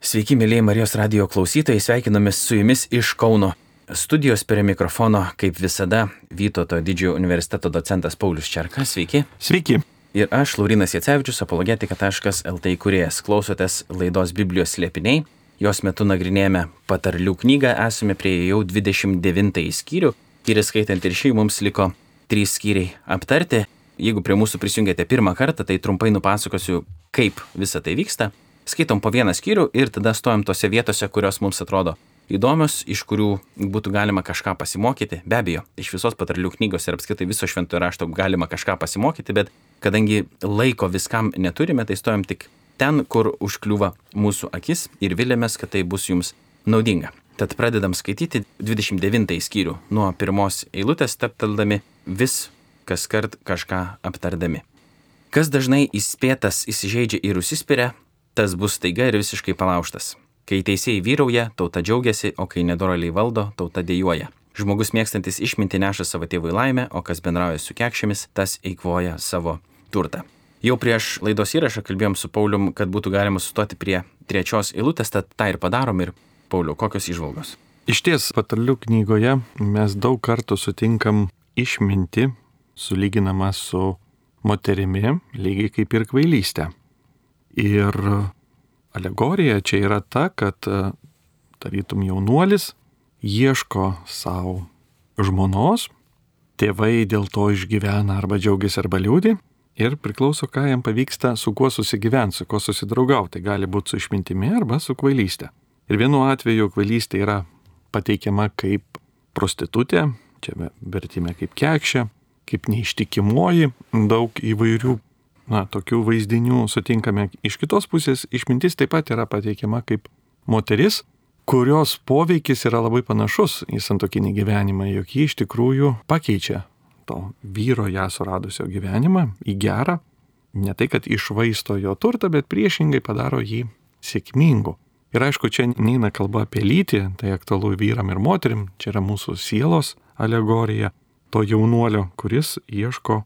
Sveiki, mėlyje Marijos radio klausytojai, sveikinamės su jumis iš Kauno. Studijos prie mikrofono, kaip visada, Vytauto didžiojo universiteto docentas Paulius Čerkas. Sveiki. Sveiki. Ir aš, Laurinas Jacevičius, apologetika.lt kuriejas. Klausotės laidos Biblijos slėpiniai. Jos metu nagrinėjame patarlių knygą, esame prie jau 29 skyrių. Ir skaitant ir šį mums liko 3 skyriai aptarti. Jeigu prie mūsų prisijungėte pirmą kartą, tai trumpai nupasakosiu, kaip visa tai vyksta skaitom po vieną skyrių ir tada stojam tose vietose, kurios mums atrodo įdomios, iš kurių būtų galima kažką pasimokyti. Be abejo, iš visos patarlių knygos ir apskritai viso šventojo rašto galima kažką pasimokyti, bet kadangi laiko viskam neturime, tai stojam tik ten, kur užkliūva mūsų akis ir vilėmės, kad tai bus jums naudinga. Tad pradedam skaityti 29 skyrių nuo pirmos eilutės, taptaldami vis kas kart kažką aptardami. Kas dažnai įspėtas įsižeidžia ir užsispiria, tas bus taiga ir visiškai palauštas. Kai teisėjai vyrauja, tauta džiaugiasi, o kai nedoraliai valdo, tauta dėjoja. Žmogus mėgstantis išminti neša savo tėvui laimę, o kas bendrauja su kekšėmis, tas eikvoja savo turtą. Jau prieš laidos įrašą kalbėjom su Paulium, kad būtų galima sustoti prie trečios eilutės, tad tą ir padarom ir Pauliu, kokios išvalgos? Iš ties, patarlių knygoje mes daug kartų sutinkam išminti, sulyginama su moterimi, lygiai kaip ir kvailystė. Ir alegorija čia yra ta, kad e, tarytum jaunuolis ieško savo žmonos, tėvai dėl to išgyvena arba džiaugiasi arba liūdį ir priklauso, ką jam pavyksta, su kuo susigyventi, su kuo susidraugauti. Gali būti su išmintimi arba su kvailystė. Ir vienu atveju kvailystė yra pateikiama kaip prostitutė, čia vertime kaip kekšė, kaip neištikimoji, daug įvairių na, tokių vaizdinių sutinkame. Iš kitos pusės išmintis taip pat yra pateikiama kaip moteris, kurios poveikis yra labai panašus į santokinį gyvenimą, jog ji iš tikrųjų pakeičia to vyro ją suradusio gyvenimą į gerą. Ne tai, kad išvaisto jo turtą, bet priešingai padaro jį sėkmingu. Ir aišku, čia neina kalba apie lytį, tai aktualu vyram ir moterim, čia yra mūsų sielos alegorija, to jaunuolio, kuris ieško,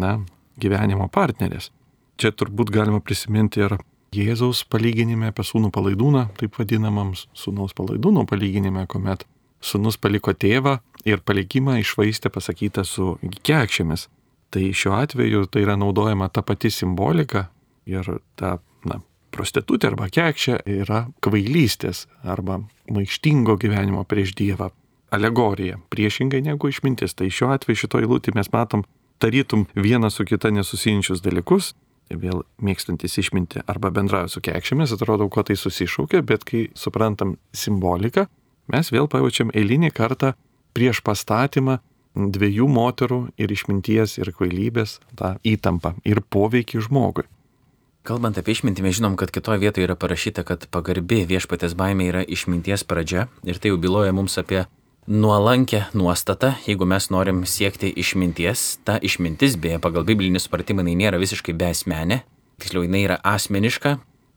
na, gyvenimo partnerės. Čia turbūt galima prisiminti ir Jėzaus palyginime apie sūnų palaidūną, taip vadinamams sūnaus palaidūno palyginime, kuomet sūnus paliko tėvą ir palikimą išvaistė pasakytą su kekšėmis. Tai šiuo atveju tai yra naudojama ta pati simbolika ir ta na, prostitutė arba kekšė yra kvailystės arba maištingo gyvenimo prieš Dievą alegorija, priešingai negu išmintis. Tai šiuo atveju šitoje lūtį mes matom tarytum vieną su kita nesusijusius dalykus, vėl mėgstantis išminti arba bendrauja su kekšėmis, atrodo, kuo tai susišaukia, bet kai suprantam simboliką, mes vėl pajaučiam eilinį kartą prieš pastatymą dviejų moterų ir išminties ir kvailybės tą įtampą ir poveikį žmogui. Kalbant apie išmintį, mes žinom, kad kitoje vietoje yra parašyta, kad pagarbi viešpatės baimė yra išminties pradžia ir tai jau byloja mums apie nuolankę nuostatą, jeigu mes norim siekti išminties. Ta išmintis, beje, pagal biblinį supratimą, jinai nėra visiškai besmenė, tiksliau, jinai yra asmeniška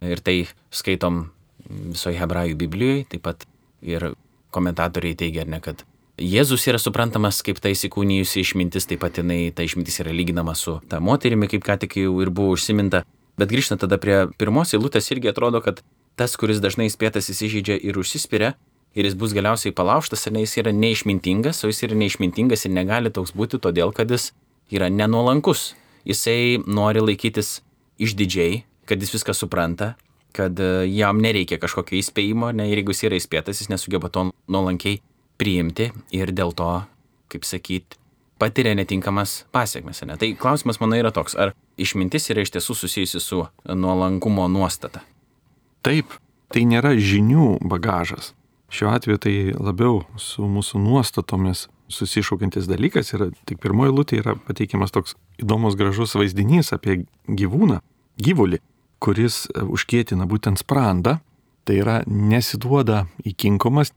ir tai skaitom visoje hebrajų Biblijoje, taip pat ir komentatoriai teigia, ne, kad Jėzus yra suprantamas kaip ta įsikūnijusi išmintis, taip pat jinai, ta išmintis yra lyginama su ta moterimi, kaip ką tik jau ir buvo užsiminta. Bet grįžtant tada prie pirmos eilutės, irgi atrodo, kad tas, kuris dažnai spėtas įsižeidžia ir užsispiria, ir jis bus galiausiai palauštas, ar ne, jis yra neišmintingas, o jis yra neišmintingas ir negali toks būti todėl, kad jis yra nenuolankus. Jisai nori laikytis išdidžiai, kad jis viską supranta, kad e, jam nereikia kažkokio įspėjimo, ne, ir jeigu jis yra įspėtas, jis nesugeba to nuolankiai priimti ir dėl to, kaip sakyt, patiria netinkamas pasiekmes. Ne? Tai klausimas mano yra toks, ar išmintis yra iš tiesų susijusi su nuolankumo nuostata? Taip, tai nėra žinių bagažas. Šiuo atveju tai labiau su mūsų nuostatomis susišaukiantis dalykas ir tik pirmoji lūtė yra pateikiamas toks įdomus gražus vaizdinys apie gyvūną, gyvulį, kuris e, užkėtina būtent sprandą, tai yra nesiduoda įkinkomas,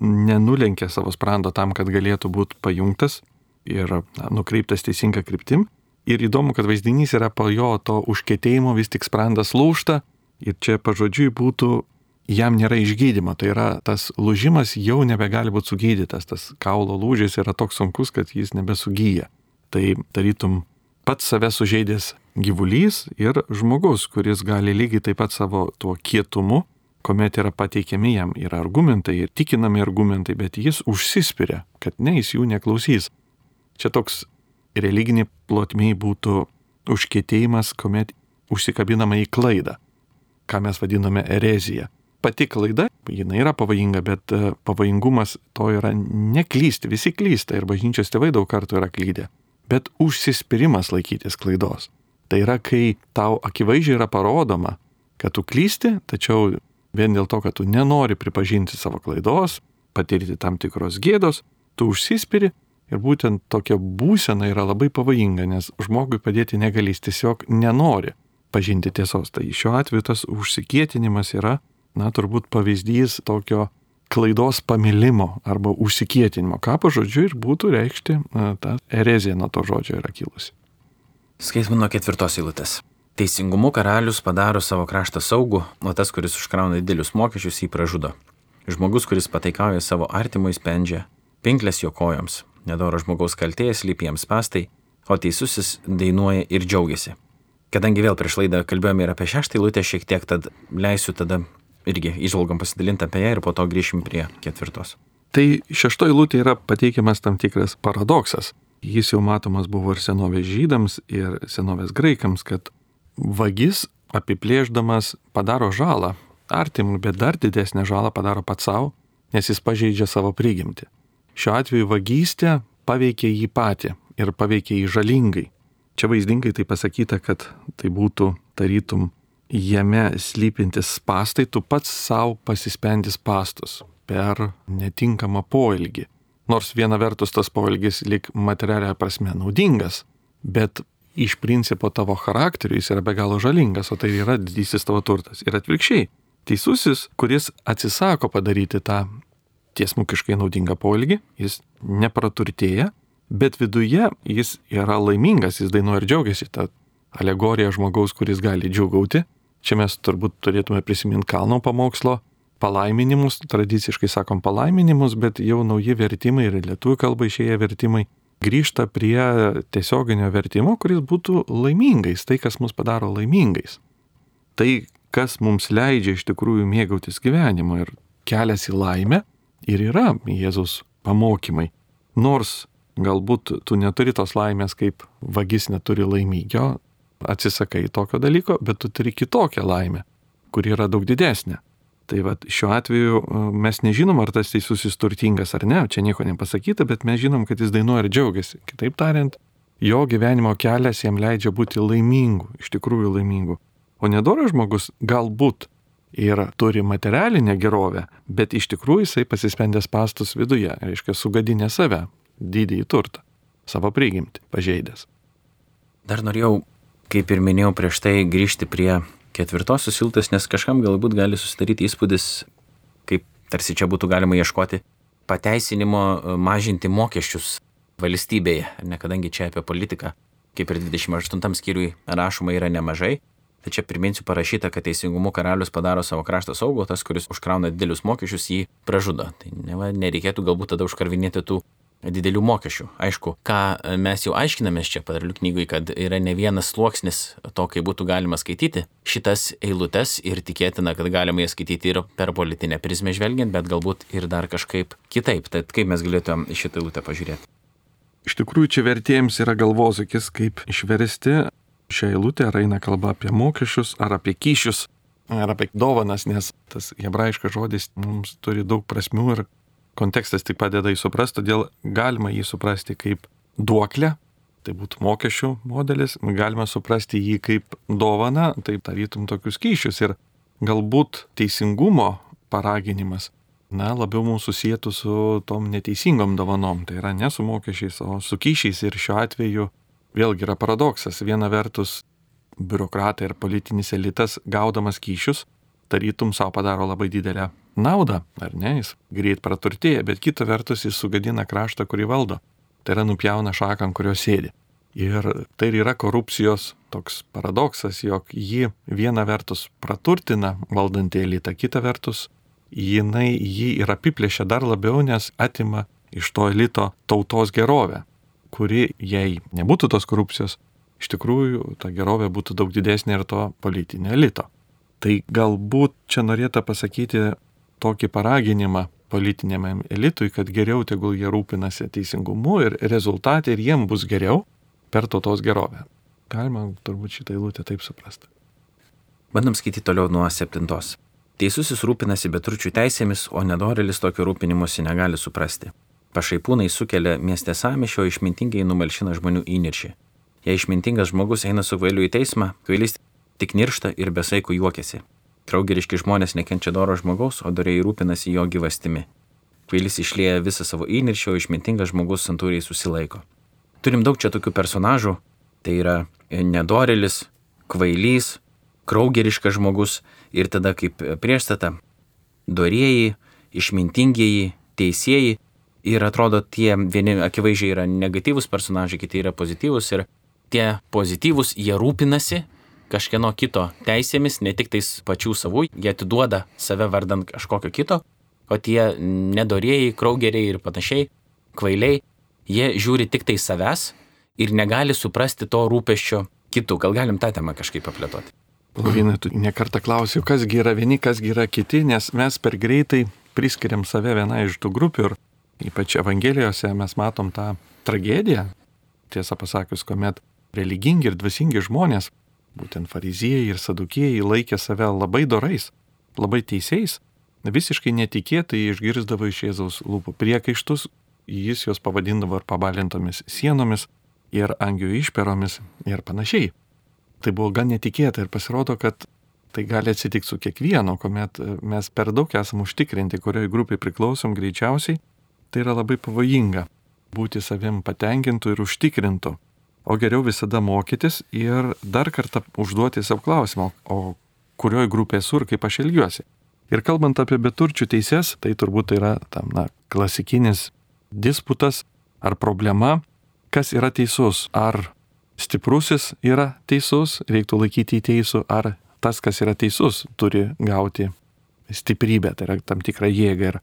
nenulenkia savo sprando tam, kad galėtų būti pajungtas ir na, nukreiptas teisinga kryptim. Ir įdomu, kad vaizdinys yra po jo to užkėtėjimo vis tik sprandas lūšta ir čia pažodžiui būtų jam nėra išgydymo. Tai yra tas lūžimas jau nebegali būti sugydytas, tas kaulo lūžis yra toks sunkus, kad jis nebesugyja. Tai tarytum pats save sužeidęs gyvulys ir žmogus, kuris gali lygiai taip pat savo tuo kietumu kuomet yra pateikiami jam ir argumentai, ir tikinami argumentai, bet jis užsispiria, kad ne, jis jų neklausys. Čia toks religinė plotmiai būtų užkėtėjimas, kuomet užsikabinama į klaidą, ką mes vadiname ereziją. Pati klaida, jinai yra pavojinga, bet e, pavojingumas to yra neklysti, visi klysta ir bažnyčios tėvai daug kartų yra klydę, bet užsispyrimas laikytis klaidos. Tai yra, kai tau akivaizdžiai yra parodoma, kad tu klysti, tačiau vien dėl to, kad tu nenori pripažinti savo klaidos, patirti tam tikros gėdos, tu užsispiri ir būtent tokia būsena yra labai pavojinga, nes žmogui padėti negali, jis tiesiog nenori pažinti tiesos. Tai šiuo atveju tas užsikietinimas yra, na, turbūt pavyzdys tokio klaidos pamilimo arba užsikietinimo, ką pažodžiu ir būtų reikšti, na, ta erezija nuo to žodžio yra kilusi. Skaitome nuo ketvirtos eilutės. Teisingumu karalius padaro savo kraštą saugų, o tas, kuris užkrauna didelius mokesčius, jį pražudo. Žmogus, kuris pataikauja savo artimui, spendžia pinklės jo kojoms. Nedoro žmogaus kaltėjas lypiems pastai, o teisusis dainuoja ir džiaugiasi. Kadangi vėl prieš laidą kalbėjome ir apie šeštą eilutę šiek tiek, tad leisiu tada irgi išvalgom pasidalinti apie ją ir po to grįšim prie ketvirtos. Tai šeštoji eilutė yra pateikiamas tam tikras paradoksas. Jis jau matomas buvo ir senovės žydams, ir senovės graikams, kad vagis apiplėždamas padaro žalą artimui, bet dar didesnę žalą padaro pats savo, nes jis pažeidžia savo prigimtį. Šiuo atveju vagystė paveikia jį patį ir paveikia jį žalingai. Čia vaizdingai tai pasakyta, kad tai būtų tarytum jame slypintis pastai, tu pats savo pasispendis pastus per netinkamą poelgį. Nors viena vertus tas poelgis lik materialia prasme naudingas, bet iš principo tavo charakteriu jis yra be galo žalingas, o tai yra didysis tavo turtas. Ir atvirkščiai, teisusis, kuris atsisako padaryti tą tiesmukiškai naudingą poelgį, jis nepraturtėja, bet viduje jis yra laimingas, jis dainuoja ir džiaugiasi. Ta alegorija žmogaus, kuris gali džiugauti. Čia mes turbūt turėtume prisiminti Kalno pamokslo palaiminimus, tradiciškai sakom palaiminimus, bet jau nauji vertimai ir lietuvių kalba išėję vertimai grįžta prie tiesioginio vertimo, kuris būtų laimingais, tai kas mus padaro laimingais. Tai, kas mums leidžia iš tikrųjų mėgautis gyvenimu ir kelias į laimę ir yra Jėzus pamokymai. Nors galbūt tu neturi tos laimės, kaip vagis neturi laimygio, atsisakai tokio dalyko, bet tu turi kitokią laimę, kuri yra daug didesnė. Tai va šiuo atveju e, mes nežinom, ar tas teisusis turtingas ar ne, čia nieko nepasakyta, bet mes žinom, kad jis dainuoja ir džiaugiasi. Kitaip tariant, jo gyvenimo kelias jam leidžia būti laimingu, iš tikrųjų laimingu. O nedoras žmogus galbūt ir turi materialinę gerovę, bet iš tikrųjų jisai pasispendęs pastus viduje, reiškia sugadinę save, didįjį turtą, savo prigimtį, pažeidęs. Dar norėjau, kaip ir minėjau prieš tai, grįžti prie ketvirtosios eilutės, nes kažkam galbūt gali susidaryti įspūdis, kaip tarsi čia būtų galima ieškoti pateisinimo mažinti mokesčius valstybėje, ne kadangi čia apie politiką, kaip ir 28 skyriui rašoma yra nemažai. Tai čia priminsiu parašyta, kad teisingumu karalius padaro savo kraštą saugų, tas, kuris užkrauna didelius mokesčius, jį pražudo. Tai ne, nereikėtų galbūt tada užkarvinėti tų didelių mokesčių. Aišku, ką mes jau aiškinamės čia padarlių knygui, kad yra ne vienas sluoksnis to, kaip būtų galima skaityti šitas eilutes ir tikėtina, kad galima jas skaityti ir per politinę prizmę žvelgiant, bet galbūt ir dar kažkaip kitaip. Tad kaip mes galėtumėm šitą eilutę pažiūrėti? Iš tikrųjų, čia vertėjams yra galvosakis, kaip išversti šią eilutę, ar eina kalba apie mokesčius, ar apie kyšius, ar apie dovanas, nes tas hebrajiškas žodis mums turi daug prasmių ir kontekstas tik padeda jį suprasti, todėl galima jį suprasti kaip duoklę, tai būtų mokesčių modelis, galima suprasti jį kaip dovana, tai tarytum tokius kyšius. Ir galbūt teisingumo paraginimas, na, labiau mūsų sėtų su tom neteisingom dovanom, tai yra ne su mokesčiais, o su kyšiais. Ir šiuo atveju vėlgi yra paradoksas. Viena vertus, biurokratai ir politinis elitas gaudamas kyšius, tarytum savo padaro labai didelę naudą, ar ne, jis greit praturtėja, bet kita vertus jis sugadina kraštą, kurį valdo. Tai yra nupjauna šaką, ant kurio sėdi. Ir tai yra korupcijos toks paradoksas, jog ji viena vertus praturtina valdantį elitą, kita vertus jinai jį ir apiplėšia dar labiau, nes atima iš to elito tautos gerovę, kuri, jei nebūtų tos korupcijos, iš tikrųjų ta gerovė būtų daug didesnė ir to politinio elito. Tai galbūt čia norėtų pasakyti tokį paraginimą politiniam elitui, kad geriau tegul jie rūpinasi teisingumu ir rezultatai ir jiem bus geriau per tautos gerovę. Galima turbūt šitą eilutę taip suprasti. Bandom skaityti toliau nuo septintos. Teisusis rūpinasi betručių teisėmis, o nedorelis tokio rūpinimuose negali suprasti. Pašaipūnai sukelia mieste samišio, išmintingai numalšina žmonių įniršį. Jei išmintingas žmogus eina su kvailiu į teismą, kvailis tik niršta ir besaikų juokiasi. Traugeriški žmonės nekenčia doro žmogaus, o doriai rūpinasi jo gyvastimi. Kvailis išlėja visą savo įniršį, o išmintingas žmogus santūriai susilaiko. Turim daug čia tokių personažų. Tai yra nedorelis, kvailys, kraugeriškas žmogus ir tada kaip priešstata dorieji, išmintingieji, teisėjai ir atrodo tie vieni akivaizdžiai yra negatyvūs personažai, kiti yra pozityvūs ir tie pozityvūs jie rūpinasi kažkieno kito teisėmis, ne tik tais pačių savų, jie atiduoda save vardant kažkokio kito, o tie nedorėjai, kraugeriai ir panašiai, kvailiai, jie žiūri tik tai savęs ir negali suprasti to rūpeščio kitų. Gal galim tą temą kažkaip aplėtoti? Lavinai, tu nekartą klausiu, kasgi yra vieni, kasgi yra kiti, nes mes per greitai priskiriam save vienai iš tų grupių ir ypač Evangelijose mes matom tą tragediją, tiesą pasakius, kuomet religingi ir dvasingi žmonės būtent fariziejai ir sadukėjai laikė save labai dorais, labai teisėjais, visiškai netikėtai išgirzdavo iš Jėzaus lūpų priekaištus, jis juos pavadindavo ir pabalintomis sienomis, ir angių išperomis ir panašiai. Tai buvo gan netikėta ir pasirodo, kad tai gali atsitikti su kiekvienu, kuomet mes per daug esam užtikrinti, kurioje grupiai priklausom greičiausiai, tai yra labai pavojinga būti savim patenkintų ir užtikrintų o geriau visada mokytis ir dar kartą užduoti savo klausimą, o kurioje grupėje esu ir kaip aš elgiuosi. Ir kalbant apie beturčių teises, tai turbūt tai yra tam, na, klasikinis disputas ar problema, kas yra teisus. Ar stiprusis yra teisus, reiktų laikyti į teisų, ar tas, kas yra teisus, turi gauti stiprybę, tai yra tam tikrą jėgą. Ir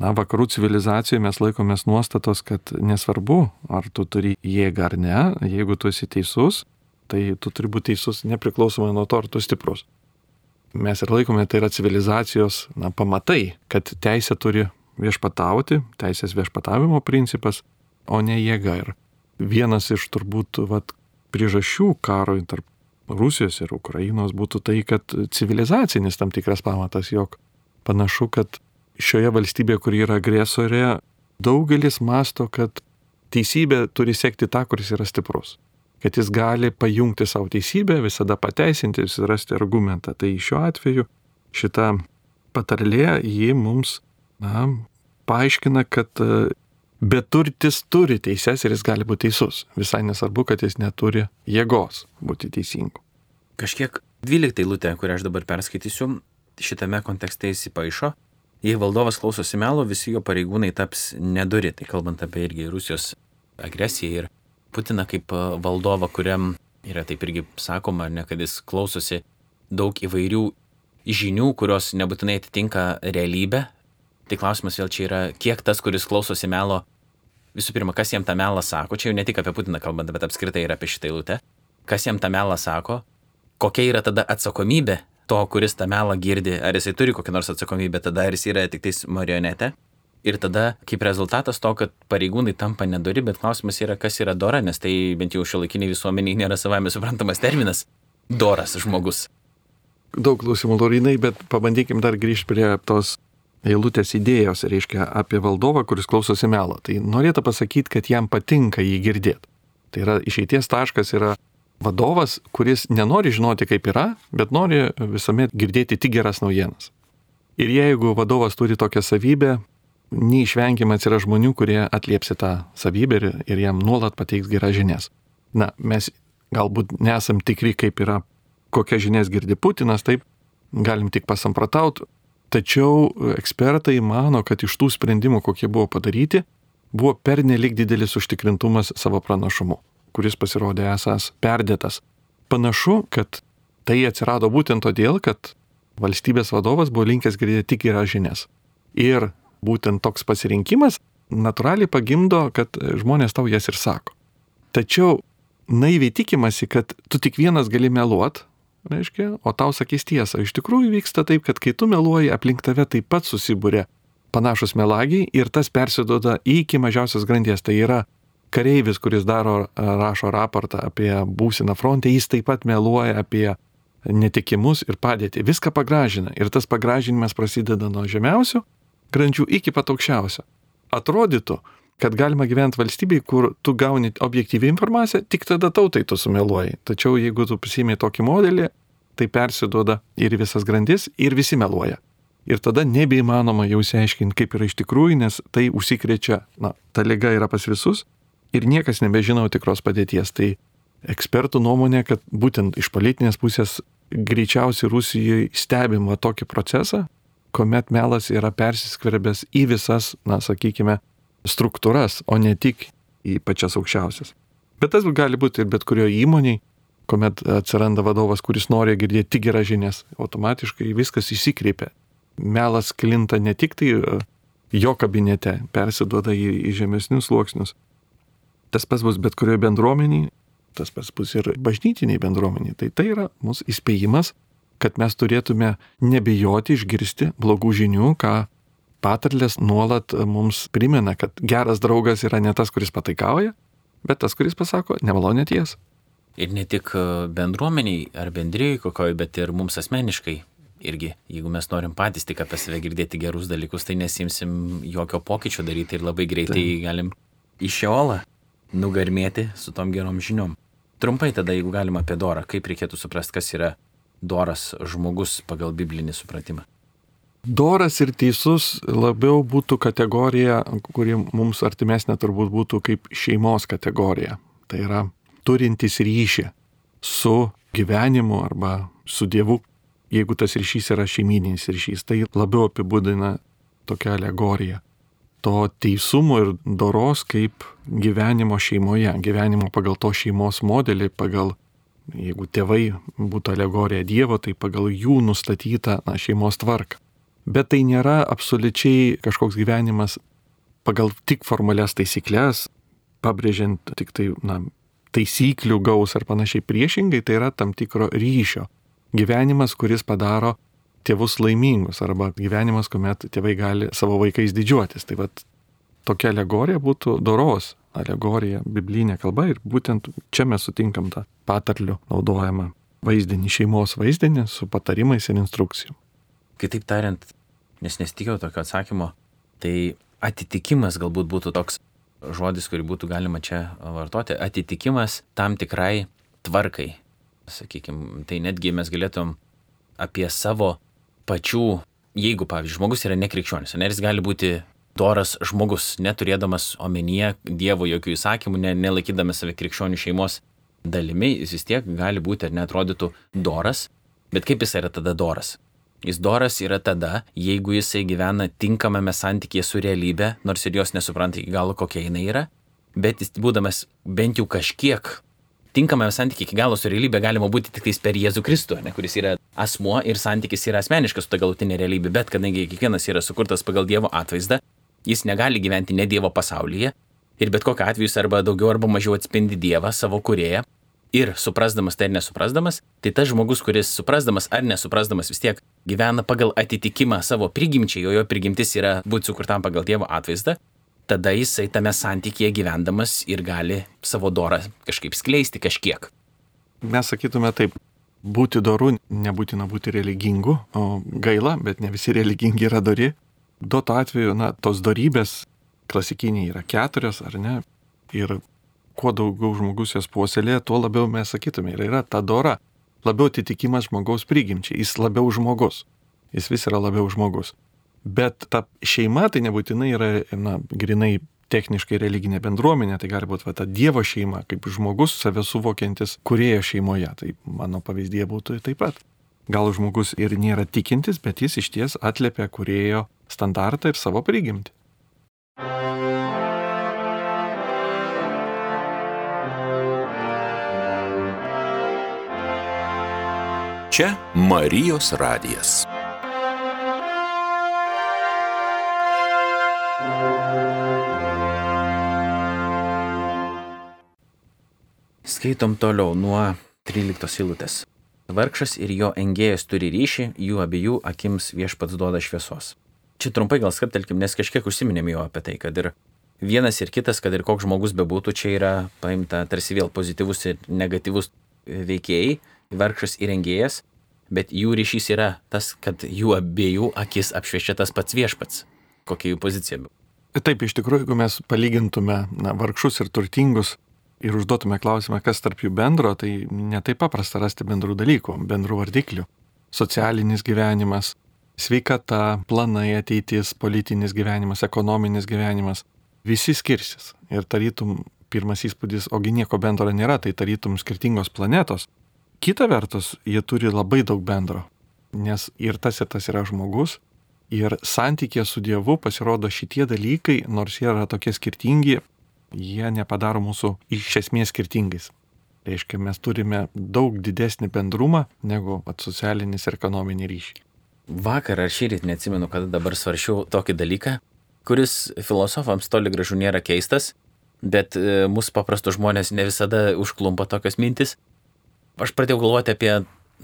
Na, vakarų civilizacijoje mes laikomės nuostatos, kad nesvarbu, ar tu turi jėgą ar ne, jeigu tu esi teisus, tai tu turi būti teisus nepriklausomai nuo to, ar tu stiprus. Mes ir laikome tai yra civilizacijos na, pamatai, kad teisė turi viešpatauti, teisės viešpatavimo principas, o ne jėga. Ir vienas iš turbūt vat, priežasčių karui tarp Rusijos ir Ukrainos būtų tai, kad civilizacinis tam tikras pamatas, jog panašu, kad šioje valstybėje, kur yra agresorė, daugelis masto, kad teisybė turi sekti tą, kuris yra stiprus. Kad jis gali pajungti savo teisybę, visada pateisinti ir surasti argumentą. Tai šiuo atveju šita patarlė jį mums na, paaiškina, kad e, beturtis turi teises ir jis gali būti teisus. Visai nesvarbu, kad jis neturi jėgos būti teisingu. Kažkiek 12 eilutė, kurią aš dabar perskaitysiu, šitame kontekste įsipaišo Jei valdovas klausosi melo, visi jo pareigūnai taps neduri. Tai kalbant apie irgi Rusijos agresiją ir Putiną kaip valdovą, kuriam yra taip irgi sakoma, ne, kad jis klausosi daug įvairių žinių, kurios nebūtinai atitinka realybę. Tai klausimas vėl čia yra, kiek tas, kuris klausosi melo, visų pirma, kas jam tą melą sako, čia jau ne tik apie Putiną kalbant, bet apskritai ir apie šitą eilutę, kas jam tą melą sako, kokia yra tada atsakomybė to, kuris tą melą girdi, ar jisai turi kokią nors atsakomybę, tada ar jis yra tik tais marionetė. Ir tada, kaip rezultatas to, kad pareigūnai tampa nedori, bet klausimas yra, kas yra dora, nes tai bent jau šiuolaikiniai visuomeniai nėra savame suprantamas terminas - doras žmogus. Daug klausimų, Lorinai, bet pabandykim dar grįžti prie tos eilutės idėjos, reiškia, apie valdovą, kuris klausosi melo. Tai norėtų pasakyti, kad jam patinka jį girdėti. Tai yra išeities taškas yra vadovas, kuris nenori žinoti, kaip yra, bet nori visuomet girdėti tik geras naujienas. Ir jeigu vadovas turi tokią savybę, neišvengiamai yra žmonių, kurie atliepsi tą savybę ir, ir jam nuolat pateiks geras žinias. Na, mes galbūt nesam tikri, kaip yra, kokias žinias girdi Putinas, taip, galim tik pasamprataut, tačiau ekspertai mano, kad iš tų sprendimų, kokie buvo padaryti, buvo pernelik didelis užtikrintumas savo pranašumu kuris pasirodė esas perdėtas. Panašu, kad tai atsirado būtent todėl, kad valstybės vadovas buvo linkęs girdėti tik geras žinias. Ir būtent toks pasirinkimas natūraliai pagimdo, kad žmonės tau jas ir sako. Tačiau naiviai tikimasi, kad tu tik vienas gali meluot reiškia, o tau sakys tiesą. Iš tikrųjų vyksta taip, kad kai tu meluoji, aplink tave taip pat susibūrė panašus melagiai ir tas persiduoda iki mažiausios grandies. Tai yra kareivis, kuris daro, rašo raportą apie būsiną frontę, jis taip pat meluoja apie netikimus ir padėtį. Viską pagražina ir tas pagražinimas prasideda nuo žemiausių grandžių iki pat aukščiausio. Atrodytų, kad galima gyventi valstybėje, kur tu gauni objektyvią informaciją, tik tada tautai tu sumeluoji. Tačiau jeigu tu prisimė tokį modelį, tai persiduoda ir visas grandis, ir visi meluoja. Ir tada nebeįmanoma jau įsiaiškinti, kaip yra iš tikrųjų, nes tai užsikrečia, na, ta lyga yra pas visus ir niekas nebežino tikros padėties. Tai ekspertų nuomonė, kad būtent iš politinės pusės greičiausiai Rusijoje stebima tokį procesą, kuomet melas yra persiskverbęs į visas, na, sakykime, struktūras, o ne tik į pačias aukščiausias. Bet tas gali būti ir bet kurio įmoniai, kuomet atsiranda vadovas, kuris nori girdėti tik geras žinias, automatiškai viskas įsikreipia. Melas klinta ne tik tai jo kabinete, persiduoda į, į žemesnius sluoksnius. Tas pats bus bet kurioje bendruomeniai, tas pats bus ir bažnytiniai bendruomeniai. Tai tai yra mūsų įspėjimas, kad mes turėtume nebijoti išgirsti blogų žinių, ką patarlės nuolat mums primena, kad geras draugas yra ne tas, kuris pataikauja, bet tas, kuris pasako nemalonę tiesą. Ir ne tik e, bendruomeniai ar bendrijai kokoj, bet ir mums asmeniškai. Irgi, jeigu mes norim patys tik apie save girdėti gerus dalykus, tai nesimsim jokio pokyčio daryti ir labai greitai tai. galim į šiolą nugarmėti su tom gerom žiniom. Trumpai tada, jeigu galima apie dorą, kaip reikėtų suprasti, kas yra doras žmogus pagal biblinį supratimą. Doras ir teisus labiau būtų kategorija, kuri mums artimesnė turbūt būtų kaip šeimos kategorija. Tai yra turintis ryšį su gyvenimu arba su Dievu, jeigu tas ryšys yra šeimininis ryšys, tai labiau apibūdina tokia alegorija. To teisumo ir doros kaip gyvenimo šeimoje, gyvenimo pagal to šeimos modelį, pagal, jeigu tėvai būtų alegorija Dievo, tai pagal jų nustatytą na, šeimos tvarką bet tai nėra absoliučiai kažkoks gyvenimas pagal tik formalias taisyklės, pabrėžiant tik tai, na, taisyklių gaus ar panašiai priešingai, tai yra tam tikro ryšio. Gyvenimas, kuris padaro tėvus laimingus arba gyvenimas, kuomet tėvai gali savo vaikais didžiuotis. Tai vad tokia alegorija būtų doros alegorija, biblinė kalba ir būtent čia mes sutinkam tą patarlių naudojamą vaizdinį, šeimos vaizdinį su patarimais ir instrukcijom. Kitaip tariant, nes nesitikėjau tokio atsakymo, tai atitikimas galbūt būtų toks žodis, kurį būtų galima čia vartoti, atitikimas tam tikrai tvarkai. Sakykime, tai netgi mes galėtum apie savo pačių, jeigu, pavyzdžiui, žmogus yra nekrikščionis, ar jis gali būti doras žmogus, neturėdamas omenyje Dievo jokių įsakymų, ne, nelaikydamas save krikščionių šeimos dalimi, jis vis tiek gali būti ar netrodytų doras, bet kaip jis yra tada doras? Jis doras yra tada, jeigu jisai gyvena tinkamame santykėje su realybė, nors ir jos nesupranta iki galo, kokia jinai yra, bet jis būdamas bent jau kažkiek tinkamame santykėje iki galo su realybė galima būti tik per Jėzų Kristų, ne, kuris yra asmuo ir santykis yra asmeniškas su ta galutinė realybė, bet kadangi kiekvienas yra sukurtas pagal Dievo atvaizdą, jis negali gyventi ne Dievo pasaulyje ir bet kokiu atveju jis arba daugiau arba mažiau atspindi Dievą, savo kurėją ir suprasdamas tai ar nesuprasdamas, tai tas žmogus, kuris suprasdamas ar nesuprasdamas vis tiek gyvena pagal atitikimą savo prigimčiai, jo jo prigimtis yra būti sukurtam pagal Dievo atvaizdą, tada jisai tame santykėje gyvendamas ir gali savo dorą kažkaip skleisti kažkiek. Mes sakytume taip, būti doru nebūtina būti religingu, o gaila, bet ne visi religingi yra dori. Duoto atveju, na, tos darybės klasikiniai yra keturios, ar ne? Ir kuo daugiau žmogus jas puoselėja, tuo labiau mes sakytume, ir yra ta dora, labiau atitikimas žmogaus prigimčiai, jis labiau žmogus, jis vis yra labiau žmogus. Bet ta šeima tai nebūtinai yra, na, grinai techniškai religinė bendruomenė, tai gali būti va, ta Dievo šeima, kaip žmogus save suvokiantis kurėjo šeimoje, tai mano pavyzdė būtų taip pat. Gal žmogus ir nėra tikintis, bet jis iš ties atliepia kurėjo standartą ir savo prigimtį. Čia Marijos radijas. Skaitom toliau nuo 13 eilutės. Vargšas ir jo engėjas turi ryšį, jų abiejų akims viešpats duoda šviesos. Čia trumpai gal skaptelkim, nes kažkiek užsiminėm jo apie tai, kad ir vienas ir kitas, kad ir koks žmogus bebūtų, čia yra paimta tarsi vėl pozityvus ir negatyvus veikėjai, vargšas ir engėjas, bet jų ryšys yra tas, kad jų abiejų akis apšviečia tas pats viešpats. Kokia jų pozicija. Taip, iš tikrųjų, jeigu mes palygintume na, vargšus ir turtingus, ir užduotume klausimą, kas tarp jų bendro, tai netai paprasta rasti bendrų dalykų, bendrų vardiklių. Socialinis gyvenimas, sveikata, planai ateitis, politinis gyvenimas, ekonominis gyvenimas - visi skirsis. Ir tarytum pirmas įspūdis, ogi nieko bendro nėra, tai tarytum skirtingos planetos. Kita vertus, jie turi labai daug bendro, nes ir tas ir tas yra žmogus, ir santykė su Dievu pasirodo šitie dalykai, nors jie yra tokie skirtingi, jie nepadaro mūsų iš esmės skirtingais. Reiškia, mes turime daug didesnį bendrumą negu socialinis ir ekonominį ryšį. Vakar ar šį rytą neatsimenu, kada dabar svaršiau tokį dalyką, kuris filosofams toli gražu nėra keistas, bet e, mūsų paprastų žmonės ne visada užklumpa tokios mintis. Aš pradėjau galvoti apie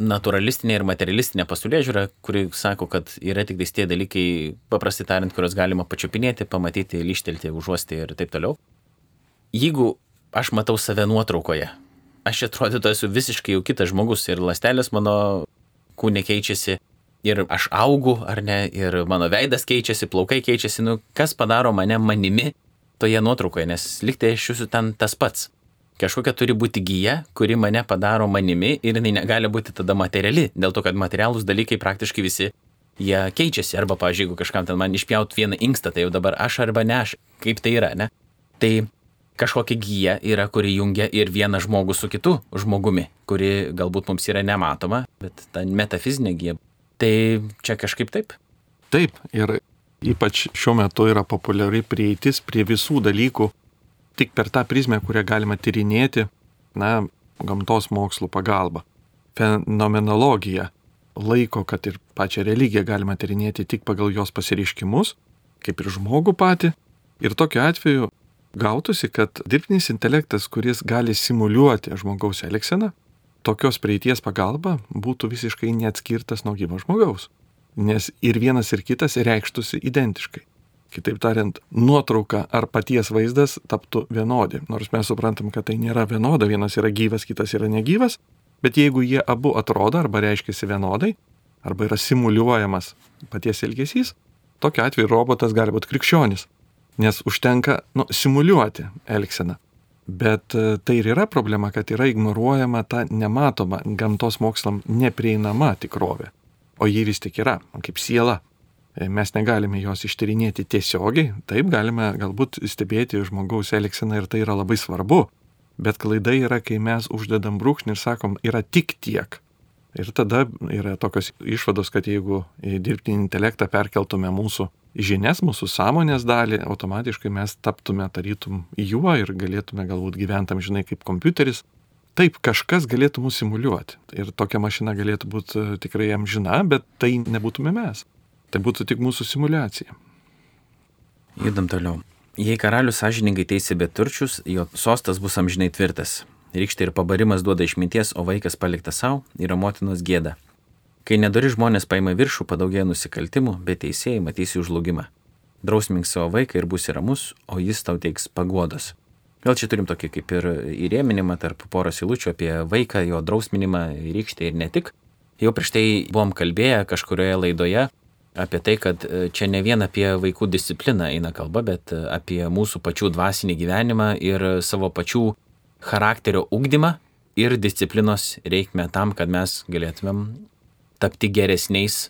naturalistinė ir materialistinė pasaulė žiūra, kuri sako, kad yra tik tie dalykai, paprastai tariant, kuriuos galima pačiupinėti, pamatyti, lyštelti, užuosti ir taip toliau jeigu aš matau save nuotraukoje, aš atrodytų esu visiškai jau kitas žmogus ir lastelės mano kūne keičiasi ir aš augu ar ne, ir mano veidas keičiasi, plaukai keičiasi, nu kas padaro mane manimi toje nuotraukoje, nes liktai aš esu ten tas pats. Kažkokia turi būti gyja, kuri mane padaro manimi ir jinai negali būti tada materiali, dėl to, kad materialūs dalykai praktiškai visi jie keičiasi. Arba, pavyzdžiui, jeigu kažkam ten man išpjaut vieną inkstą, tai jau dabar aš arba ne aš, kaip tai yra, ne? Tai kažkokia gyja yra, kuri jungia ir vieną žmogų su kitu žmogumi, kuri galbūt mums yra nematoma, bet ta metafizinė gyja. Tai čia kažkaip taip. Taip, ir ypač šiuo metu yra populiari prieitis prie visų dalykų tik per tą prizmę, kurią galima tyrinėti, na, gamtos mokslų pagalba. Fenomenologija laiko, kad ir pačią religiją galima tyrinėti tik pagal jos pasireiškimus, kaip ir žmogų patį. Ir tokiu atveju gautųsi, kad dirbtinis intelektas, kuris gali simuliuoti žmogaus elgseną, tokios prieities pagalba būtų visiškai neatskirtas nuo gyvo žmogaus. Nes ir vienas ir kitas reikštųsi identiškai. Kitaip tariant, nuotrauka ar paties vaizdas taptų vienodi. Nors mes suprantam, kad tai nėra vienoda, vienas yra gyvas, kitas yra negyvas, bet jeigu jie abu atrodo arba reiškiasi vienodai, arba yra simuliuojamas paties elgesys, tokiu atveju robotas gali būti krikščionis nes užtenka nu, simuliuoti elgseną. Bet e, tai ir yra problema, kad yra ignoruojama ta nematoma gamtos mokslam neprieinama tikrovė. O ji vis tik yra, kaip siela. E, mes negalime jos ištyrinėti tiesiogiai, taip galime galbūt stebėti žmogaus elgseną ir tai yra labai svarbu. Bet klaida yra, kai mes uždedam brūkšnį ir sakom, yra tik tiek. Ir tada yra tokios išvados, kad jeigu dirbtinį intelektą perkeltume mūsų žinias, mūsų sąmonės dalį, automatiškai mes taptume tarytum juo ir galėtume galbūt gyventam, žinai, kaip kompiuteris. Taip, kažkas galėtų mūsų simuliuoti. Ir tokia mašina galėtų būti e, tikrai jam žina, bet tai nebūtume mes. Tai būtų tik mūsų simulacija. Judam toliau. Jei karalius sąžiningai teisė bet turčius, jo sostas bus amžinai tvirtas. Rykštė ir pabarimas duoda išminties, o vaikas paliktas savo yra motinos gėda. Kai nedori žmonės paima viršų, padaugėja nusikaltimų, bet teisėjai matysi užlugimą. Drausmink savo vaiką ir būsi ramus, o jis tau teiks paguodos. Gal čia turim tokį kaip ir įrėminimą tarp poros įlučių apie vaiką, jo drausminimą, rykštę ir ne tik. Jau prieš tai buvom kalbėję kažkurioje laidoje apie tai, kad e, čia ne vien apie vaikų discipliną eina kalba, bet e, apie mūsų pačių dvasinį gyvenimą ir savo pačių charakterio ugdymą ir disciplinos reikmę tam, kad mes galėtumėm tapti geresniais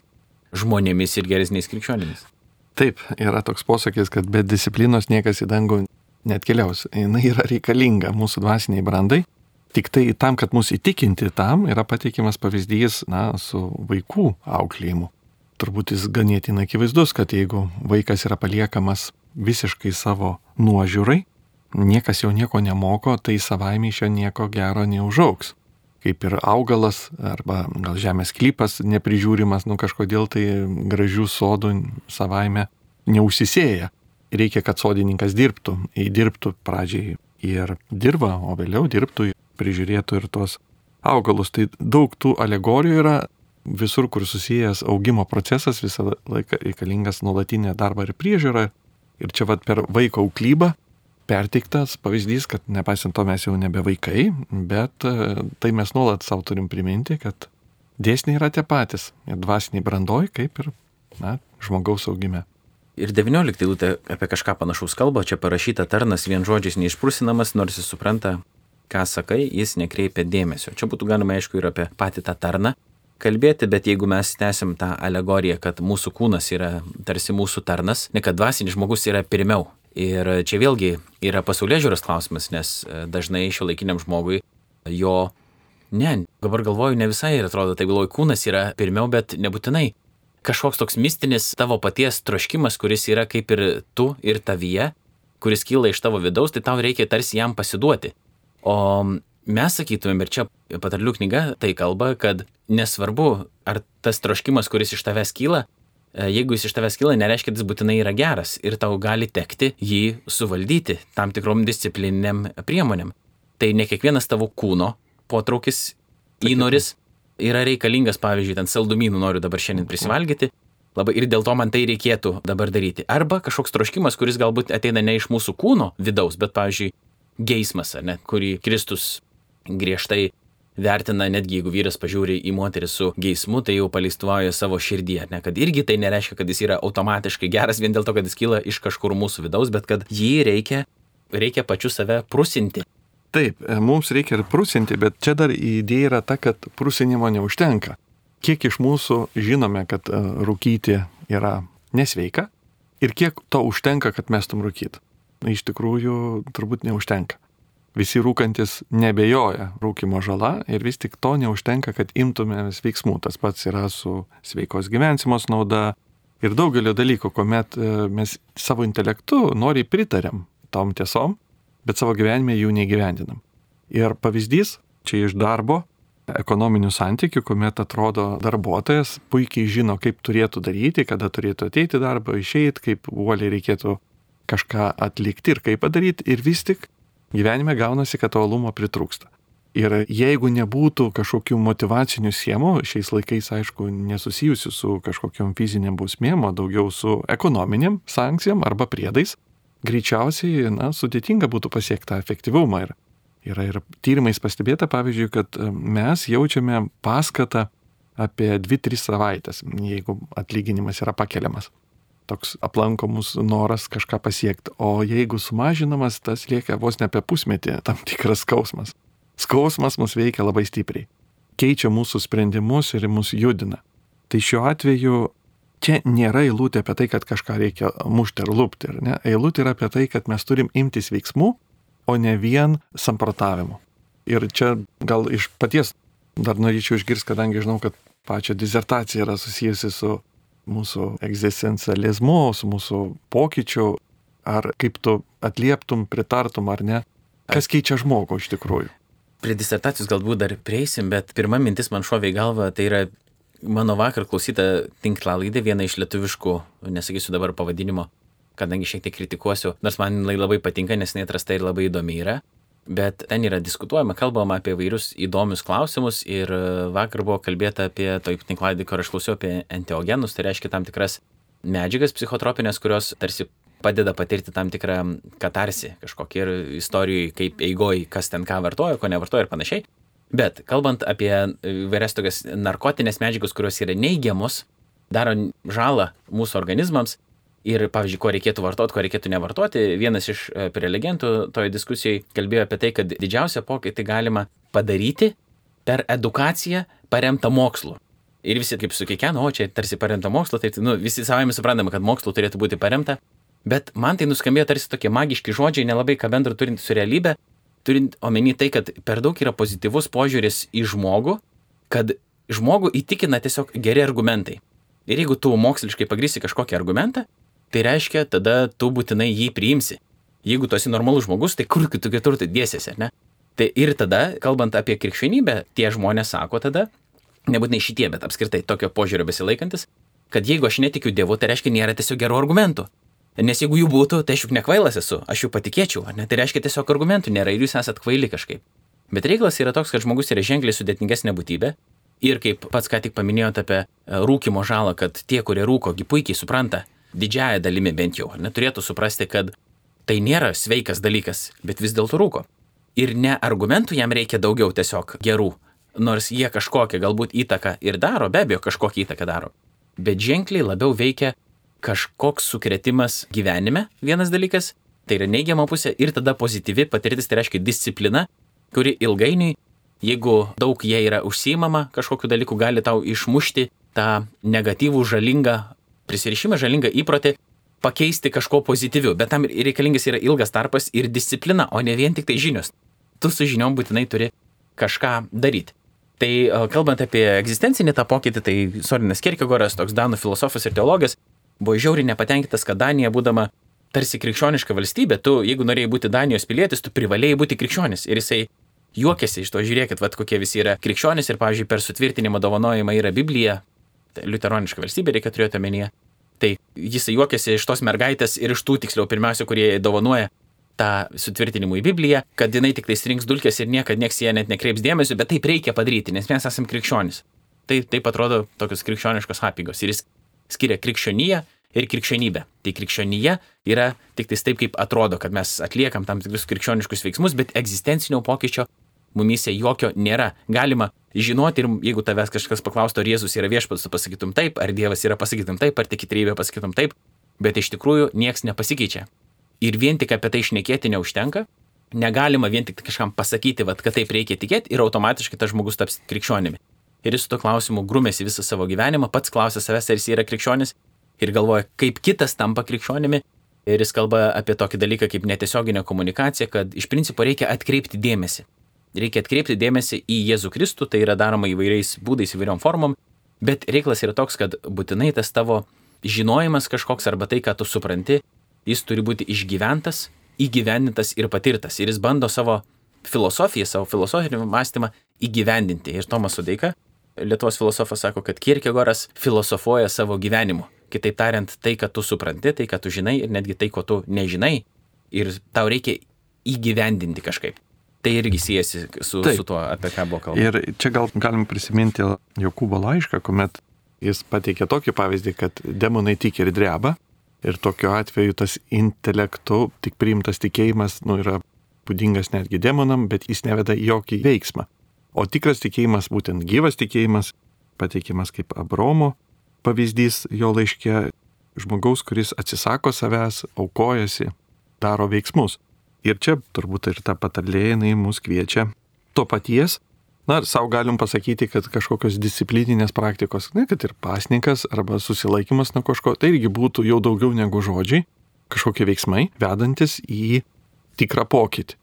žmonėmis ir geresniais krikščionimis. Taip, yra toks posakis, kad be disciplinos niekas į dangų net keliaus. Jis yra reikalinga mūsų dvasiniai brandai. Tik tai tam, kad mus įtikinti tam, yra pateikiamas pavyzdys, na, su vaikų auklėjimu. Turbūt jis ganėtinai akivaizdus, kad jeigu vaikas yra paliekamas visiškai savo nuožiūrai, niekas jau nieko nemoko, tai savaime iš jo nieko gero neužauks kaip ir augalas arba gal žemės klypas neprižiūrimas, nu kažkodėl tai gražių sodų savaime neusisėja. Reikia, kad sodininkas dirbtų, įdirbtų pradžiai ir dirba, o vėliau dirbtų, prižiūrėtų ir tos augalus. Tai daug tų alegorijų yra visur, kur susijęs augimo procesas, visą laiką reikalingas nuolatinė darba ir priežiūra. Ir čia vad per vaiko auklybą perteiktas pavyzdys, kad nepaisant to mes jau nebe vaikai, bet e, tai mes nuolat savo turim priminti, kad dėsniai yra tie patys. Ir dvasiniai brandoj, kaip ir na, žmogaus augime. Ir 19 eilutė apie kažką panašaus kalba, čia parašyta tarnas vien žodžiais neišprusinamas, nors jis supranta, ką sakai, jis nekreipia dėmesio. Čia būtų galima aišku ir apie patį tą tarną kalbėti, bet jeigu mes tęsim tą alegoriją, kad mūsų kūnas yra tarsi mūsų tarnas, ne kad dvasinis žmogus yra pirmiau. Ir čia vėlgi yra pasaulio žiūros klausimas, nes e, dažnai šio laikiniam žmogui jo, ne, dabar galvoju, ne visai ir atrodo, tai galvoju, kūnas yra pirmiau, bet nebūtinai kažkoks toks mistinis tavo paties troškimas, kuris yra kaip ir tu ir tavyje, kuris kyla iš tavo vidaus, tai tau reikia tarsi jam pasiduoti. O mes sakytumėm, ir čia patarlių knyga tai kalba, kad nesvarbu, ar tas troškimas, kuris iš tavęs kyla, jeigu jis iš tavęs kyla, nereiškia, kad jis būtinai yra geras ir tau gali tekti jį suvaldyti tam tikrom disciplininiam priemonėm. Tai ne kiekvienas tavo kūno potraukis, įnoris yra reikalingas, pavyzdžiui, ten saldumynų noriu dabar šiandien prisivalgyti. Labai ir dėl to man tai reikėtų dabar daryti. Arba kažkoks troškimas, kuris galbūt ateina ne iš mūsų kūno vidaus, bet, pavyzdžiui, geismas, ne, kurį Kristus griežtai vertina, netgi jeigu vyras pažiūri į moterį su geismu, tai jau paleistuvauja savo širdį, ne, kad irgi tai nereiškia, kad jis yra automatiškai geras vien dėl to, kad jis kyla iš kažkur mūsų vidaus, bet kad jį reikia, reikia pačiu save prusinti. Taip, e, mums reikia ir prusinti, bet čia dar idėja yra ta, kad prusinimo neužtenka. Kiek iš mūsų žinome, kad e, rūkyti yra nesveika ir kiek to užtenka, kad mestum rūkyti? Iš tikrųjų, turbūt neužtenka. Visi rūkantis nebejoja rūkimo žala ir vis tik to neužtenka, kad imtumėmės veiksmų. Tas pats yra su sveikos gyvensimos nauda ir daugelio dalykų, kuomet e, mes savo intelektu noriai pritarėm tom tiesom, bet savo gyvenime jų negyvendinam. Ir pavyzdys čia iš darbo, ekonominių santykių, kuomet atrodo darbuotojas puikiai žino, kaip turėtų daryti, kada turėtų ateiti darbą, išeiti, kaip uoliai reikėtų kažką atlikti ir kaip padaryti, ir vis tik gyvenime gaunasi, kad to alumo pritrūksta. Ir jeigu nebūtų kažkokių motivacinių siemų, šiais laikais, aišku, nesusijusių su kažkokiam fiziniam bausmėm, o daugiau su ekonominiam sankcijom arba priedais, greičiausiai, na, sudėtinga būtų pasiekti tą efektyvumą. Ir yra ir tyrimais pastebėta, pavyzdžiui, kad e, mes jaučiame paskatą apie 2-3 savaitės, jeigu atlyginimas yra pakeliamas toks aplankomus noras kažką pasiekti. O jeigu sumažinamas, tas lieka vos ne apie pusmetį tam tikras skausmas. Skausmas mus veikia labai stipriai. Keičia mūsų sprendimus ir mus judina. Tai šiuo atveju čia nėra eilutė apie tai, kad kažką reikia mušti ar lūpti. Ne? Eilutė yra apie tai, kad mes turim imtis veiksmų, o ne vien samprotavimų. Ir čia gal iš paties dar norėčiau išgirsti, kadangi žinau, kad pačia disertacija yra susijusi su mūsų egzistencializmu, su mūsų pokyčiu, ar kaip tu atlieptum, pritartum ar ne, kas keičia žmogų iš tikrųjų. Prie disertacijos galbūt dar prieisim, bet pirma mintis man šovė į galvą, tai yra mano vakar klausyta tinklalaidė, viena iš lietuviškų, nesakysiu dabar pavadinimo, kadangi šiek tiek kritikuosiu, nors man labai patinka, nes neatrasta ir labai įdomi yra bet ten yra diskutuojama, kalbama apie vairius įdomius klausimus ir e, vakar buvo kalbėta apie, toj tinklaidį, kur aš klausiau apie enteogenus, tai reiškia tam tikras medžiagas psichotropinės, kurios tarsi padeda patirti tam tikrą katarsi kažkokį ir istorijai, kaip eigoj, kas ten ką vartoja, ko nevartoja ir panašiai. Bet kalbant apie vairias tokias narkotinės medžiagas, kurios yra neigiamos, daro žalą mūsų organizmams, ir, pavyzdžiui, ko reikėtų vartoti, ko reikėtų nevartoti. Vienas iš e, prelegentų toje diskusijoje kalbėjo apie tai, kad didžiausią pokytį galima padaryti per edukaciją paremtą mokslu. Ir visi kaip sukikeno, o čia tarsi paremta mokslo, tai nu, visi savai suprantame, kad mokslo turėtų būti paremta. Bet man tai nuskambėjo tarsi tokie magiški žodžiai, nelabai ką bendro turint su realybė, turint omeny tai, kad per daug yra pozityvus požiūris į žmogų, kad žmogų įtikina tiesiog geri argumentai. Ir jeigu tu moksliškai pagrysi kažkokį argumentą, tai reiškia, tada tu būtinai jį priimsi. Jeigu tu esi normalus žmogus, tai kur tu kitur tai dėsiesi, ne? Tai ir tada, kalbant apie krikščionybę, tie žmonės sako tada, nebūtinai šitie, bet apskritai tokio požiūrio besilaikantis, kad jeigu aš netikiu Dievu, tai reiškia, nėra tiesiog gerų argumentų. Nes jeigu jų būtų, tai aš juk nekvailas esu, aš jų patikėčiau, ar ne? Tai reiškia tiesiog argumentų nėra ir jūs esat kvaili kažkaip. Bet reikalas yra toks, kad žmogus yra ženkliai sudėtingesnė būtybė. Ir kaip pats ką tik paminėjote apie e, rūkimo žalą, kad tie, kurie rūkogi puikiai supranta, didžiaja dalimi bent jau, neturėtų suprasti, kad tai nėra sveikas dalykas, bet vis dėlto rūko. Ir ne argumentų jam reikia daugiau tiesiog gerų, nors jie kažkokią galbūt įtaką ir daro, be abejo kažkokią įtaką daro. Bet ženkliai labiau veikia kažkoks sukretimas gyvenime, vienas dalykas, tai yra neigiama pusė, ir tada pozityvi patirtis, tai reiškia disciplina, kuri ilgainiui, jeigu daug jie yra užsiimama kažkokiu dalyku, gali tau išmušti tą negatyvų žalingą prisirišimą, žalingą įprotį, pakeisti kažko pozityviu, bet tam reikalingas yra ilgas tarpas ir disciplina, o ne vien tik tai žinios. Tu su žiniom būtinai turi kažką daryti. Tai kalbant apie egzistencinį tą pokytį, tai Sorinas Kierkegoras, toks Danų filosofas ir teologas, buvo žiauriai nepatenkintas, kad Danija, būdama tarsi krikščioniška valstybė, tu, jeigu norėjai būti Danijos pilietis, tu privalėjai būti krikščionis. Ir jisai juokiasi iš to, žiūrėkit, vad kokie visi yra krikščionys ir, pavyzdžiui, per sutvirtinimą dovanojimą yra Biblija, liuteroniška valstybė reikia turėti omenyje. Tai jisai juokiasi iš tos mergaitės ir iš tų tiksliau pirmiausia, kurie dovanoja tą sutvirtinimą į Bibliją, kad jinai tik tai rinks dulkės ir niekada nieks jie net nekreips dėmesio, bet taip reikia padaryti, nes mes esame krikščionys. Tai taip atrodo tokios krikščioniškos apygos. Ir jis skiria krikščionyje ir krikščionybę. Tai krikščionija yra tik taip, kaip atrodo, kad mes atliekam tam tikrus krikščioniškus veiksmus, bet egzistencinio pokyčio mumyse jokio nėra. Galima žinoti ir jeigu tavęs kažkas paklaustų, ar Jėzus yra viešpats, tu pasakytum taip, ar Dievas yra pasakytum taip, ar tik įtrybė pasakytum taip, bet iš tikrųjų nieks nepasikeičia. Ir vien tik apie tai išnekėti neužtenka. Negalima vien tik kažkam pasakyti, vat, kad taip reikia tikėti ir automatiškai tas žmogus taps krikščionimi. Ir jis su to klausimu grumėsi visą savo gyvenimą, pats klausė savęs, ar jis yra krikščionis ir galvoja, kaip kitas tampa krikščionimi. Ir jis kalba apie tokį dalyką kaip netiesioginė komunikacija, kad iš principo reikia atkreipti dėmesį. Reikia atkreipti dėmesį į Jėzų Kristų, tai yra daroma įvairiais būdais, įvairiom formom, bet reikalas yra toks, kad būtinai tas tavo žinojimas kažkoks arba tai, ką tu supranti, jis turi būti išgyventas, įgyvendintas ir patirtas. Ir jis bando savo filosofiją, savo filosofinį mąstymą įgyvendinti. Ir Tomas Sudeika, Lietuvos filosofas, sako, kad Kierkegoras filosofuoja savo gyvenimu. Kitaip tariant, tai, ką tu supranti, tai, ką tu žinai ir netgi tai, ko tu nežinai. Ir tau reikia įgyvendinti kažkaip. Tai irgi siejasi su, Taip. su tuo, apie ką buvo kalbama. Ir čia gal galim prisiminti Jokūbo laišką, kuomet jis pateikė tokį pavyzdį, kad demonai tik ir dreba. Ir tokiu atveju tas intelektu tik priimtas tikėjimas nu, yra būdingas netgi demonam, bet jis neveda jokį veiksmą. O tikras tikėjimas, būtent gyvas tikėjimas, pateikimas kaip Abromo pavyzdys jo laiške žmogaus, kuris atsisako savęs, aukojasi, daro veiksmus. Ir čia turbūt ir ta patarlė jinai mus kviečia to paties. Na, savo galim pasakyti, kad kažkokios disciplininės praktikos, ne, kad ir pasnikas arba susilaikimas nuo kažko, tai irgi būtų jau daugiau negu žodžiai, kažkokie veiksmai, vedantis į tikrą pokytį.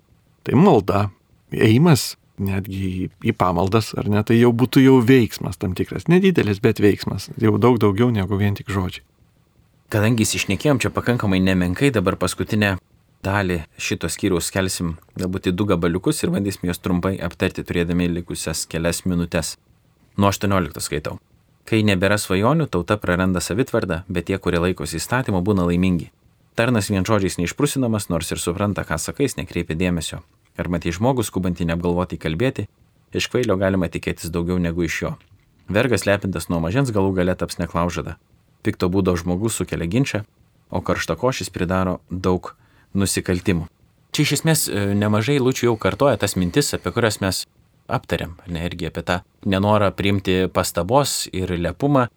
Tai malda, ėjimas netgi į, pamaldas, ar ne, tai jau būtų jau veiksmas tam tikras, nedidelis, bet veiksmas, jau daug daugiau negu vien tik žodžiai. Kadangi išnekėjom čia pakankamai nemenkai, dabar paskutinę dalį šito skyriaus kelsim galbūt į du gabaliukus ir bandysim juos trumpai aptarti, turėdami likusias kelias minutės. Nuo 18 skaitau. Kai nebėra svajonių, tauta praranda savitvardą, bet tie, kurie laikosi įstatymo, būna laimingi. Tarnas vien žodžiais neišprusinamas, nors ir supranta, ką sakais, nekreipia dėmesio. Ar matai žmogų skubantį neapgalvotai kalbėti, iš kvailio galima tikėtis daugiau negu iš jo. Vergas lepintas nuo mažens galų gale taps neklaužada. Pikto būdo žmogus sukelia ginčą, o karštakošis pridaro daug nusikaltimų. Čia iš esmės e, nemažai lūčių jau kartoja tas mintis, apie kurias mes aptariam, ne irgi apie tą nenorą priimti pastabos ir lepumą,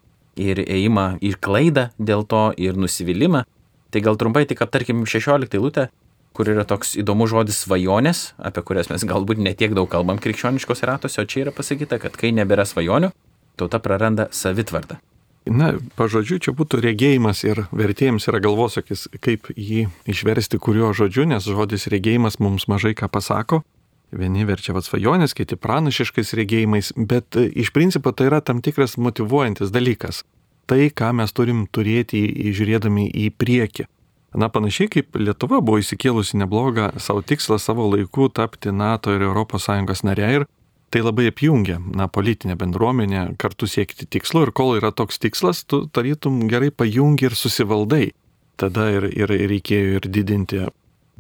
ir ėjimą į klaidą dėl to, ir nusivylimą. Tai gal trumpai tik aptarkim 16 eilutę, kur yra toks įdomus žodis svajonės, apie kurias mes galbūt netiek daug kalbam krikščioniškos ratose, o čia yra pasakyta, kad kai nebėra svajonių, tauta praranda savitvardą. Na, pažodžiu, čia būtų regėjimas ir vertėjams yra galvosakis, kaip jį išversti kuriuo žodžiu, nes žodis regėjimas mums mažai ką pasako. Vieni verčia vad svajonės, kiti pranašiškais regėjimais, bet e, iš principo tai yra tam tikras motivuojantis dalykas. Tai, ką mes turim turėti žiūrėdami į priekį. Na, panašiai kaip Lietuva buvo įsikėlusi neblogą savo tikslą savo laiku tapti NATO ir ES nare ir tai labai apjungia, na, politinę bendruomenę kartu siekti tikslo ir kol yra toks tikslas, tu tarytum gerai pajungi ir susivaldai. Tada ir, ir reikėjo ir didinti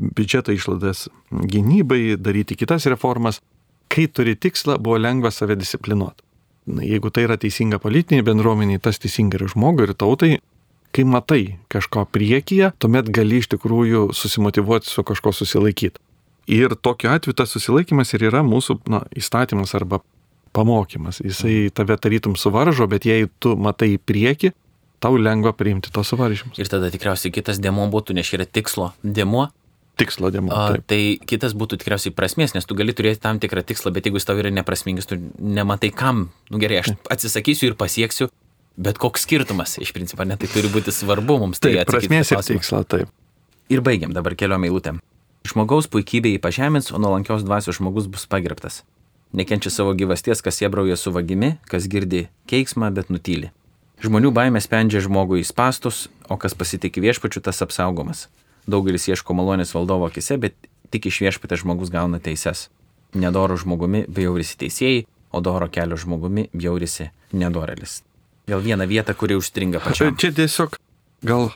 biudžeto išlaidas gynybai, daryti kitas reformas. kai turi tikslą, buvo lengva save disciplinuoti. Na, jeigu tai yra teisinga politinė bendruomenė, tas teisinga ir žmogui, ir tautai, kai matai kažko priekyje, tuomet gali iš tikrųjų susimotivuoti su kažko susilaikyti. Ir tokiu atveju tas susilaikimas ir yra mūsų na, įstatymas arba pamokymas. Jisai tave tarytum suvaržo, bet jei tu matai į priekį, tau lengva priimti tos suvaržymus. Ir tada tikriausiai kitas demo būtų, nes yra tikslo demo. Tikslo demo. A, Taip. tai kitas būtų tikriausiai prasmės, nes tu gali turėti tam tikrą tikslą, bet jeigu jis tau yra neprasmingas, tu nematai kam. Nu gerai, aš atsisakysiu ir pasieksiu, bet koks skirtumas iš principo, net tai turi būti svarbu mums. Tai Taip, prasmės ir tikslo, taip. Ir baigiam dabar keliom eilutėm. Žmogaus puikybė jį pažemins, o nuolankios dvasios žmogus bus pagerbtas. Nekenčia savo gyvasties, kas jiebrauja su vagimi, kas girdi keiksmą, bet nutyli. Žmonių baimė spendžia žmogų į spastus, o kas pasitikė viešpačiu, tas apsaugomas. Daugelis ieško malonės valdovo akise, bet tik iš viešpatė žmogus gauna teises. Nedoro žmogumi bjaurisi teisėjai, o doro kelio žmogumi bjaurisi nedorelis. Vėl viena vieta, kuri užstringa pačiam. Čia tiesiog gal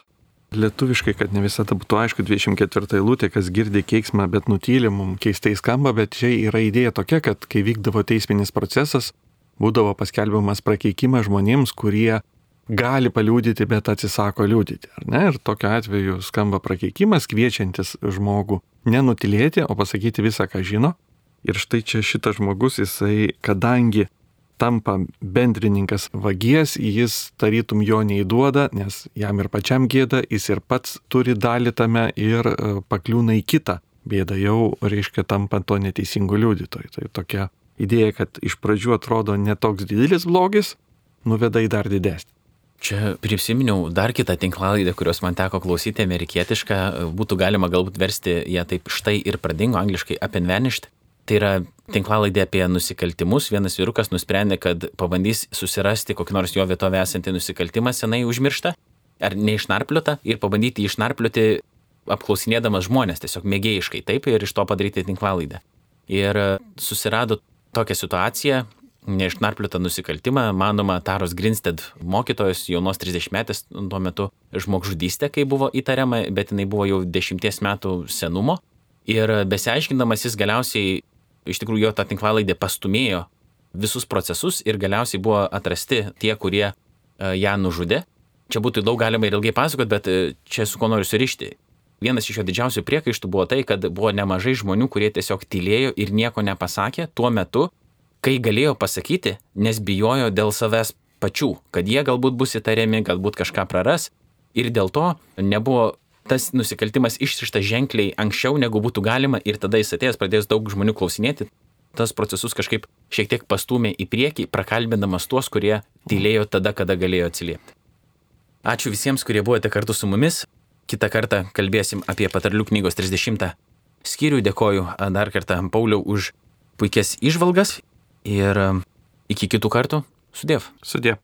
lietuviškai, kad ne visada būtų aišku, 24 eilutė, kas girdi keiksmą, bet nutyli, mums keistai skamba, bet čia yra idėja tokia, kad kai vykdavo teisminis procesas, būdavo paskelbiamas prakeikimas žmonėms, kurie gali paliūdyti, bet atsisako liūdyti. Ir tokiu atveju skamba prakeikimas, kviečiantis žmogų nenutilėti, o pasakyti visą, ką žino. Ir štai čia šitas žmogus, jisai, kadangi tampa bendrininkas vagies, jis tarytum jo neįduoda, nes jam ir pačiam gėda, jis ir pats turi dalį tame ir e, pakliūna į kitą bėdą, jau reiškia tampa to neteisingu liudytoju. Tai tokia idėja, kad iš pradžių atrodo netoks didelis blogis, nuveda į dar didesnį. Čia prisiminiau dar kitą tinklalaidę, kurios man teko klausyti, amerikietišką, būtų galima galbūt versti ją taip štai ir pradingo, angliškai apinveništi. Tai yra tinklalaidė apie nusikaltimus. Vienas vyrukas nusprendė, kad pabandys susirasti kokį nors jo vietovę esantį nusikaltimą senai užmirštą ar neišnarpliotą ir pabandyti išnarplioti apklausinėdamas žmonės, tiesiog mėgėjiškai taip ir iš to padaryti tinklalaidę. Ir e, susirado tokią situaciją, neišnarpliotą nusikaltimą, manoma, Taros Grinstead mokytojos, jaunos 30 metės tuo metu žmogžudystė, kai buvo įtariama, bet jinai buvo jau 10 metų senumo. Ir besiaiškindamas jis galiausiai, iš tikrųjų, jo tą tinklalaidę pastumėjo visus procesus ir galiausiai buvo atrasti tie, kurie e, ją nužudė. Čia būtų daug galima ir ilgai pasakoti, bet e, čia su kuo noriu surišti. Vienas iš jo didžiausių priekaištų buvo tai, kad buvo nemažai žmonių, kurie tiesiog tylėjo ir nieko nepasakė tuo metu, kai galėjo pasakyti, nes bijojo dėl savęs pačių, kad jie galbūt bus įtariami, galbūt kažką praras. Ir dėl to nebuvo tas nusikaltimas išsištas ženkliai anksčiau, negu būtų galima ir tada jis atėjęs pradės daug žmonių klausinėti. Tas procesus kažkaip šiek tiek pastumė į priekį, prakalbindamas tuos, kurie tylėjo tada, kada galėjo atsiliepti. Ačiū visiems, kurie buvote kartu su mumis. Kitą kartą kalbėsim apie patarlių knygos 30 skyrių. Dėkoju dar kartą Pauliau už puikias išvalgas ir iki kitų kartų. Sudėv. Sudė.